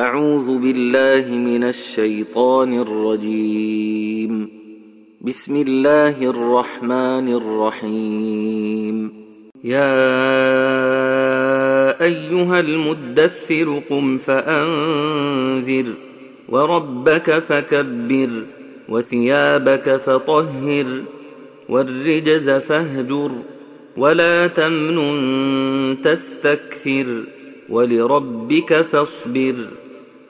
أعوذ بالله من الشيطان الرجيم. بسم الله الرحمن الرحيم. يا أيها المدثر قم فأنذر وربك فكبر وثيابك فطهر والرجز فاهجر ولا تمنن تستكثر ولربك فاصبر.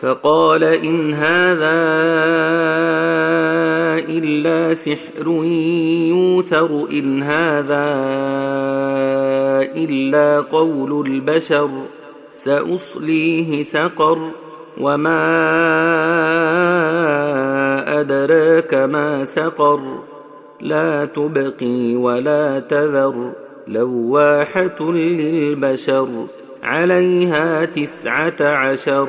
فقال إن هذا إلا سحر يوثر إن هذا إلا قول البشر سأصليه سقر وما أدراك ما سقر. لا تبقي ولا تذر لواحة للبشر عليها تسعة عشر.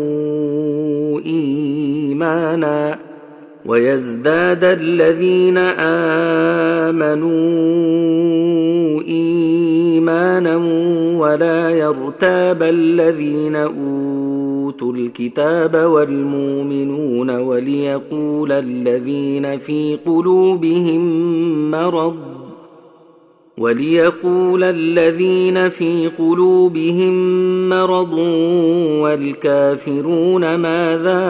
إيمانا ويزداد الذين آمنوا إيمانا ولا يرتاب الذين أوتوا الكتاب والمؤمنون وليقول الذين في قلوبهم مرض وليقول الذين في قلوبهم مرض والكافرون ماذا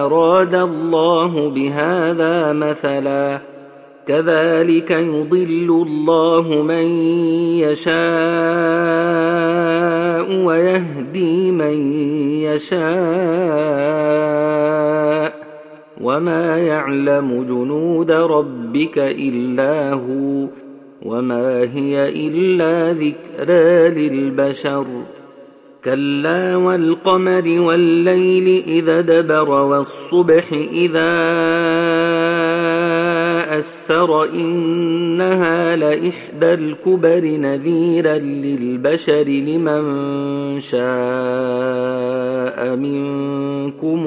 أراد الله بهذا مثلا كذلك يضل الله من يشاء ويهدي من يشاء وما يعلم جنود ربك الا هو وما هي الا ذكرى للبشر كلا والقمر والليل اذا دبر والصبح اذا اسفر انها لاحدى الكبر نذيرا للبشر لمن شاء منكم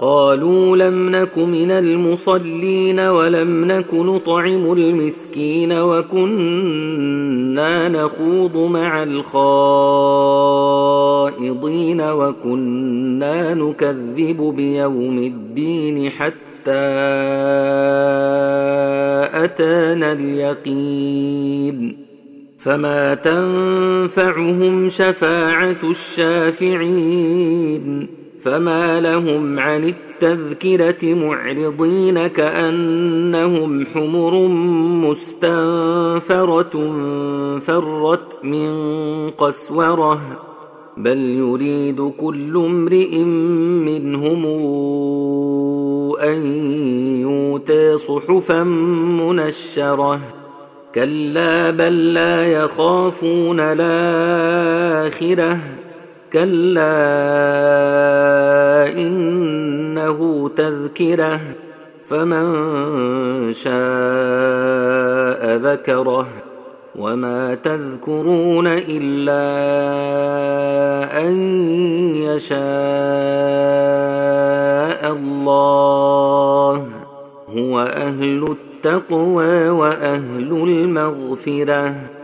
قالوا لم نك من المصلين ولم نك نطعم المسكين وكنا نخوض مع الخائضين وكنا نكذب بيوم الدين حتى أتانا اليقين. فما تنفعهم شفاعة الشافعين. فما لهم عن التذكره معرضين كانهم حمر مستنفره فرت من قسوره بل يريد كل امرئ منهم ان يؤتى صحفا منشره كلا بل لا يخافون الاخره كلا إنه تذكرة فمن شاء ذكره وما تذكرون إلا أن يشاء الله. هو أهل التقوى وأهل المغفرة.